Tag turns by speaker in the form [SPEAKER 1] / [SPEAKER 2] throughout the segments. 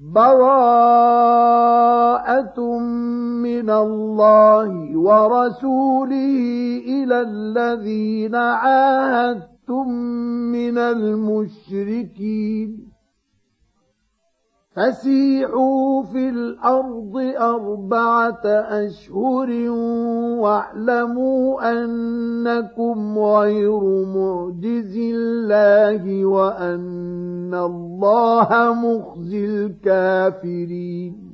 [SPEAKER 1] براءة من الله ورسوله إلى الذين عاهدتم من المشركين فسيحوا في الأرض أربعة أشهر واعلموا أنكم غير معجز الله وأن الله مخزي الكافرين.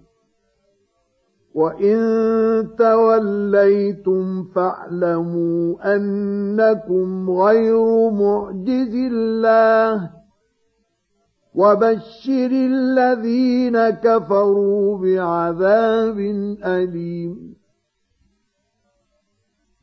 [SPEAKER 1] وان توليتم فاعلموا انكم غير معجز الله وبشر الذين كفروا بعذاب اليم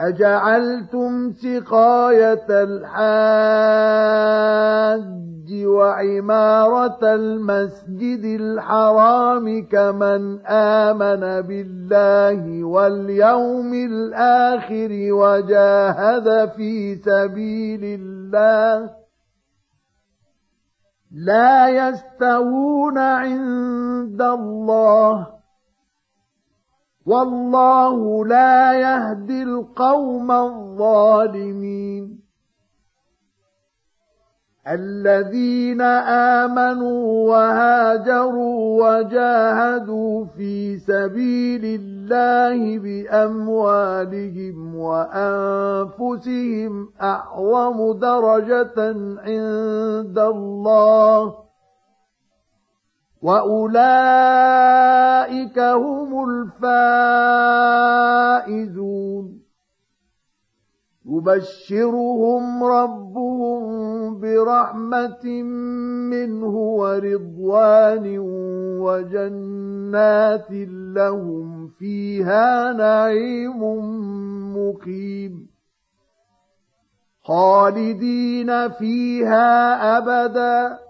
[SPEAKER 1] أجعلتم سقاية الحاج وعمارة المسجد الحرام كمن آمن بالله واليوم الآخر وجاهد في سبيل الله لا يستوون عند الله والله لا يهدي القوم الظالمين. الذين آمنوا وهاجروا وجاهدوا في سبيل الله بأموالهم وأنفسهم أعظم درجة عند الله. واولئك هم الفائزون يبشرهم ربهم برحمه منه ورضوان وجنات لهم فيها نعيم مقيم خالدين فيها ابدا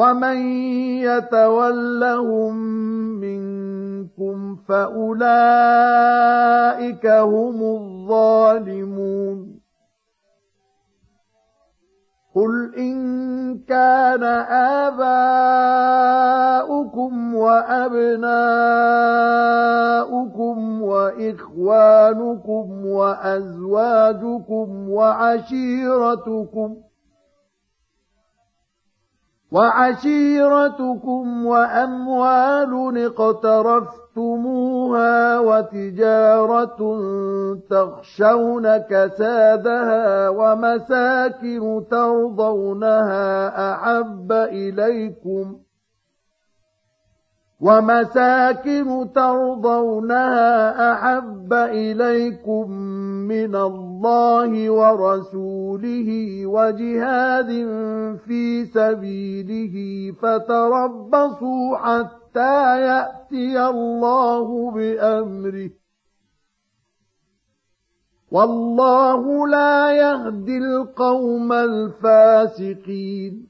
[SPEAKER 1] ومن يتولهم عنكم فأولئك هم الظالمون قل إن كان آباؤكم وأبناؤكم وإخوانكم وأزواجكم وعشيرتكم ۖ وعشيرتكم وأموال اقترفتموها وتجارة تخشون كسادها ومساكن ترضونها أحب إليكم ۖ ومساكن ترضونها أحب إليكم من الله ورسوله وجهاد في سبيله فتربصوا حتى يأتي الله بأمره. والله لا يهدي القوم الفاسقين.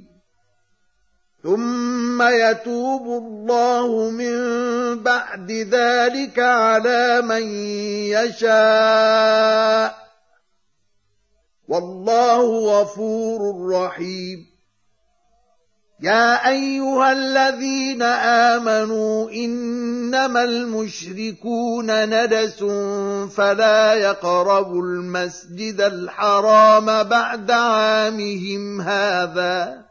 [SPEAKER 2] ثم يتوب الله من بعد ذلك على من يشاء. والله غفور رحيم. يا أيها الذين آمنوا إنما المشركون ندس فلا يقربوا المسجد الحرام بعد عامهم هذا.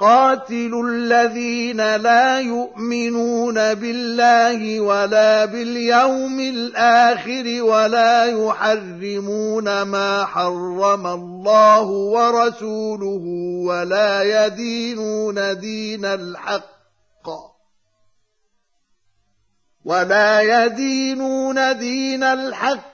[SPEAKER 2] قاتلوا الذين لا يؤمنون بالله ولا باليوم الآخر ولا يحرمون ما حرم الله ورسوله ولا يدينون دين الحق ولا يدينون دين الحق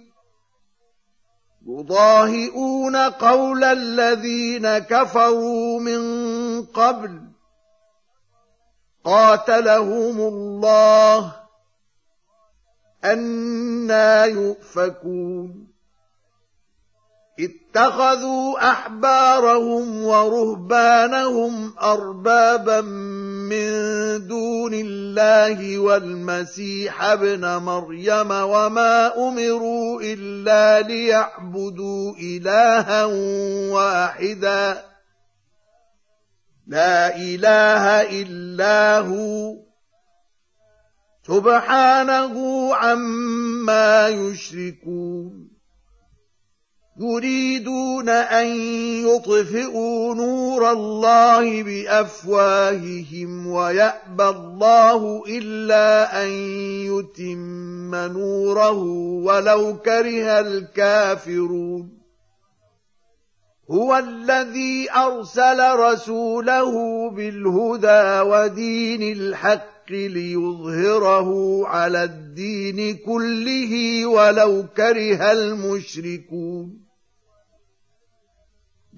[SPEAKER 2] يضاهئون قول الذين كفروا من قبل. قاتلهم الله. أنا يؤفكون. اتخذوا أحبارهم ورهبانهم أربابا من دون الله والمسيح ابن مريم وما أمروا إلا ليعبدوا إلها واحدا. لا إله إلا هو. سبحانه عما يشركون. يريدون أن يطفئوا نور الله بأفواههم ويأبى الله إلا أن يتم نوره ولو كره الكافرون هو الذي أرسل رسوله بالهدى ودين الحق ليظهره على الدين كله ولو كره المشركون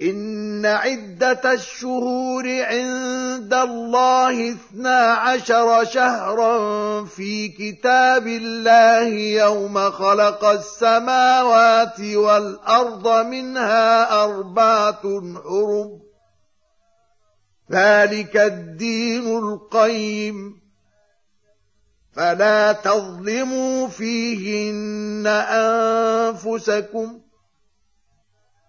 [SPEAKER 2] إن عدة الشهور عند الله اثنا عشر شهرا في كتاب الله يوم خلق السماوات والأرض منها أربعة حرم. ذلك الدين القيم. فلا تظلموا فيهن أنفسكم.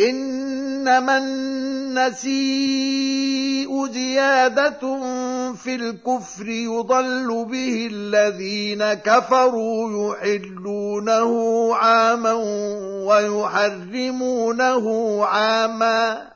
[SPEAKER 2] إنما النسيء زيادة في الكفر يضل به الذين كفروا يحلونه عاما ويحرمونه عاما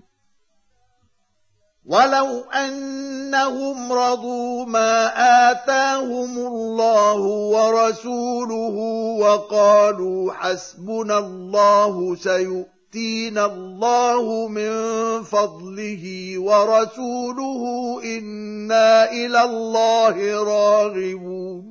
[SPEAKER 2] ولو انهم رضوا ما اتاهم الله ورسوله وقالوا حسبنا الله سيؤتينا الله من فضله ورسوله أنا إلى الله راغبون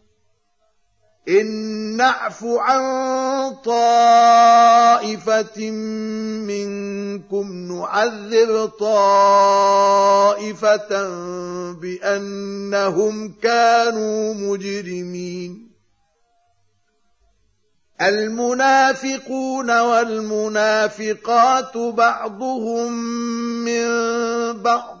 [SPEAKER 2] إن نعف عن طائفة منكم نعذب طائفة بأنهم كانوا مجرمين. المنافقون والمنافقات بعضهم من بعض.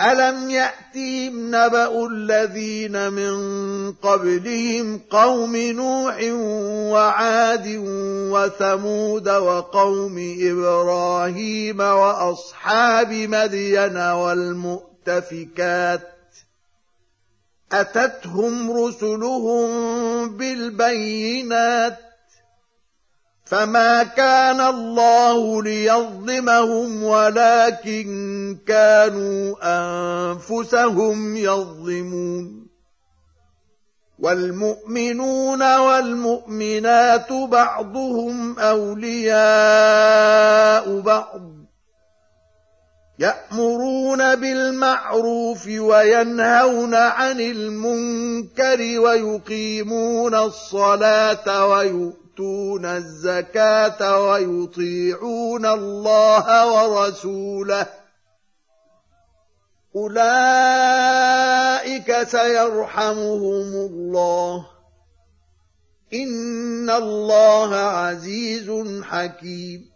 [SPEAKER 2] ألم يأتهم نبأ الذين من قبلهم قوم نوح وعاد وثمود وقوم إبراهيم وأصحاب مدين والمؤتفكات أتتهم رسلهم بالبينات فما كان الله ليظلمهم ولكن كانوا انفسهم يظلمون والمؤمنون والمؤمنات بعضهم اولياء بعض يامرون بالمعروف وينهون عن المنكر ويقيمون الصلاه ويؤمنون يؤتون الزكاة ويطيعون الله ورسوله. أولئك سيرحمهم الله. إن الله عزيز حكيم.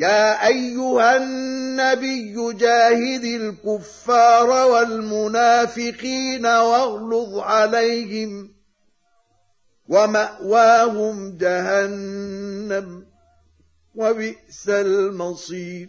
[SPEAKER 2] يا أيها النبي جاهد الكفار والمنافقين واغلظ عليهم ومأواهم جهنم وبئس المصير.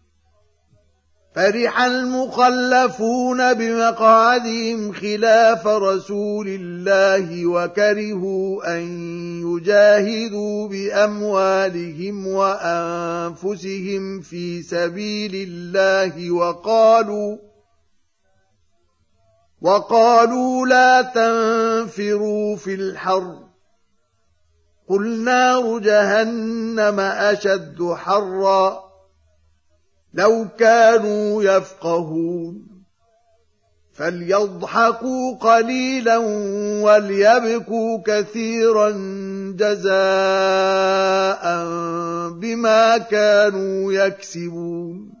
[SPEAKER 2] فرح المخلفون بمقعدهم خلاف رسول الله وكرهوا أن يجاهدوا بأموالهم وأنفسهم في سبيل الله وقالوا وقالوا لا تنفروا في الحرب قل نار جهنم أشد حرًّا لو كانوا يفقهون فليضحكوا قليلا وليبكوا كثيرا جزاء بما كانوا يكسبون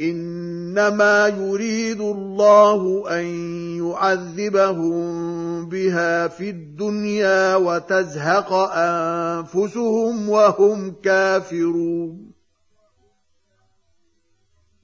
[SPEAKER 2] إنما يريد الله أن يعذبهم بها في الدنيا وتزهق أنفسهم وهم كافرون.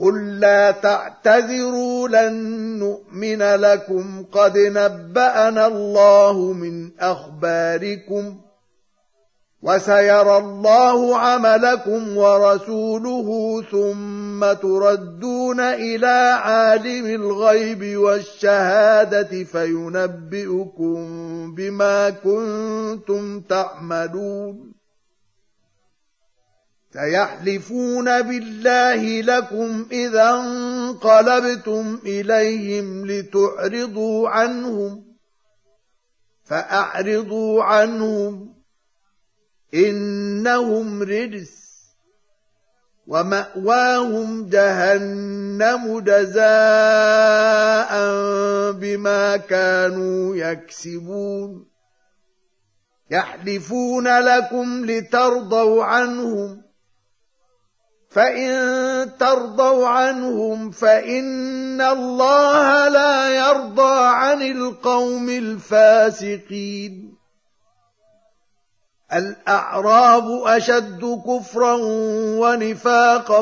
[SPEAKER 2] قل لا تعتذروا لن نؤمن لكم قد نبأنا الله من أخباركم وسيرى الله عملكم ورسوله ثم تردون إلى عالم الغيب والشهادة فينبئكم بما كنتم تعملون سيحلفون بالله لكم إذا انقلبتم إليهم لتعرضوا عنهم فأعرضوا عنهم إنهم رجس ومأواهم جهنم جزاء بما كانوا يكسبون. يحلفون لكم لترضوا عنهم فإن ترضوا عنهم فإن الله لا يرضى عن القوم الفاسقين الأعراب أشد كفرا ونفاقا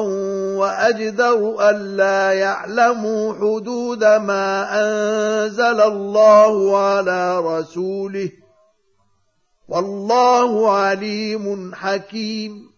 [SPEAKER 2] وأجدر ألا يعلموا حدود ما أنزل الله على رسوله والله عليم حكيم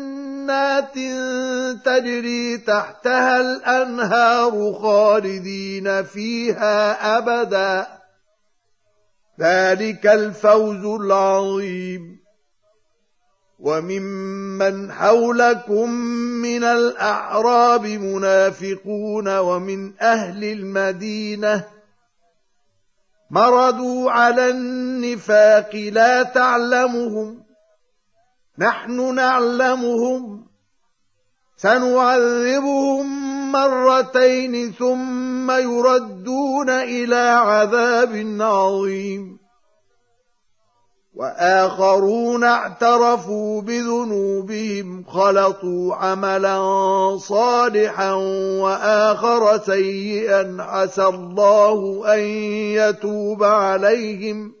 [SPEAKER 2] جنات تجري تحتها الأنهار خالدين فيها أبدا. ذلك الفوز العظيم. وممن حولكم من الأعراب منافقون ومن أهل المدينة مردوا على النفاق لا تعلمهم. نحن نعلمهم سنعذبهم مرتين ثم يردون إلى عذاب عظيم. وآخرون اعترفوا بذنوبهم خلطوا عملا صالحا وآخر سيئا عسى الله أن يتوب عليهم.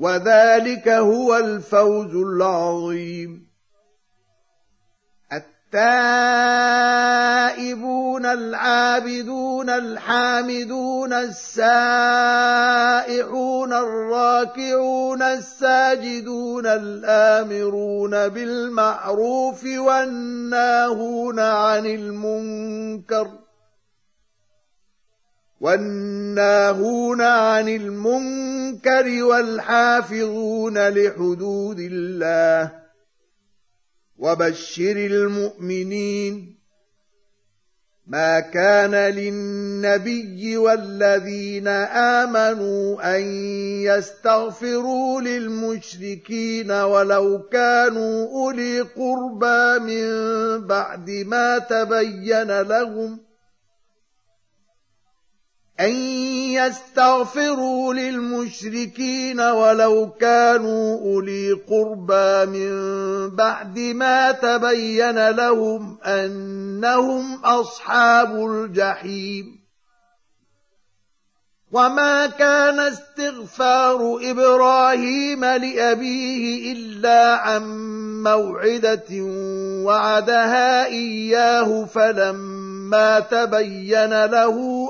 [SPEAKER 2] وذلك هو الفوز العظيم. التائبون العابدون الحامدون السائحون الراكعون الساجدون الآمرون بالمعروف والناهون عن المنكر. والناهون عن المنكر والحافظون لحدود الله وبشر المؤمنين ما كان للنبي والذين آمنوا أن يستغفروا للمشركين ولو كانوا أولي قربى من بعد ما تبين لهم ۖ أن يستغفروا للمشركين ولو كانوا أولي قربى من بعد ما تبين لهم أنهم أصحاب الجحيم. وما كان استغفار إبراهيم لأبيه إلا عن موعدة وعدها إياه فلما تبين له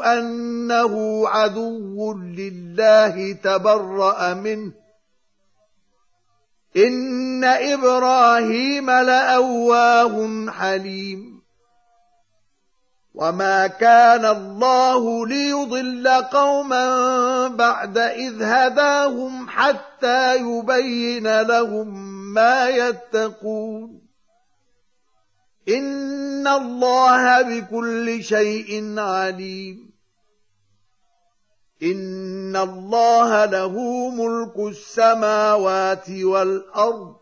[SPEAKER 2] إنه عدو لله تبرأ منه. إن إبراهيم لأواه حليم. وما كان الله ليضل قوما بعد إذ هداهم حتى يبين لهم ما يتقون. إن الله بكل شيء عليم. إن الله له ملك السماوات والأرض.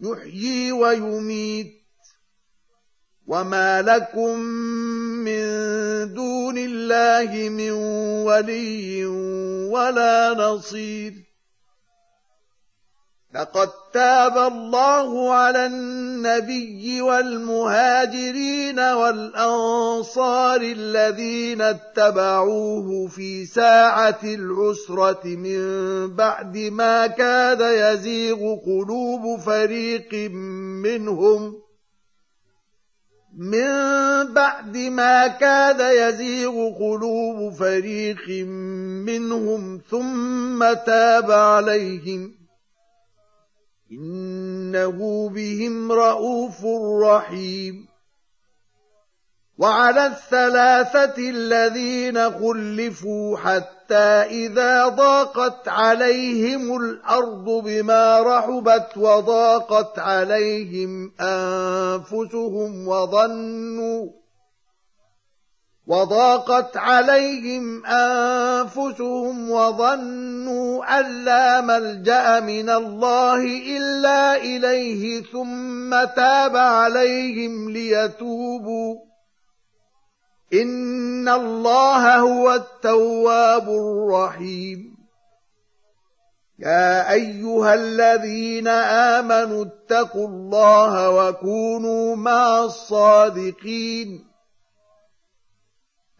[SPEAKER 2] يحيي ويميت. وما لكم من دون الله من ولي ولا نصير. لقد تاب الله على النبي والمهاجرين والأنصار الذين اتبعوه في ساعة العسرة من بعد ما كاد يزيغ قلوب فريق منهم من بعد ما كاد يزيغ قلوب فريق منهم ثم تاب عليهم إنه بهم رءوف رحيم. وعلى الثلاثة الذين خلفوا حتى إذا ضاقت عليهم الأرض بما رحبت وضاقت عليهم أنفسهم وظنوا وضاقت عليهم أنفسهم وظنوا أن لا ملجأ من الله إلا إليه ثم تاب عليهم ليتوبوا. إن الله هو التواب الرحيم. يا أيها الذين آمنوا اتقوا الله وكونوا مع الصادقين.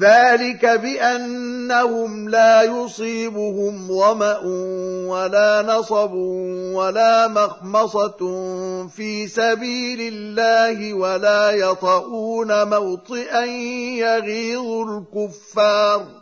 [SPEAKER 2] ذلك بأنهم لا يصيبهم ظمأ ولا نصب ولا مخمصة في سبيل الله ولا يطؤون موطئا يغيظ الكفار.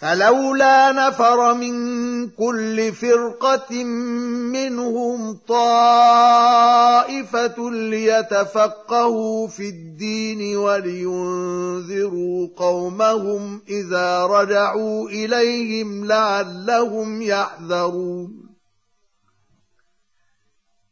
[SPEAKER 2] فلولا نفر من كل فرقة منهم طائفة ليتفقهوا في الدين ولينذروا قومهم إذا رجعوا إليهم لعلهم يحذرون.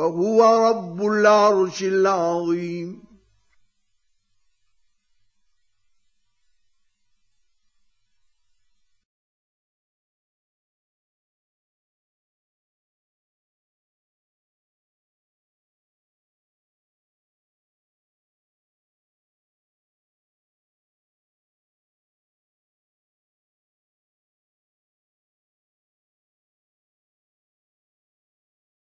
[SPEAKER 2] وهو رب العرش العظيم.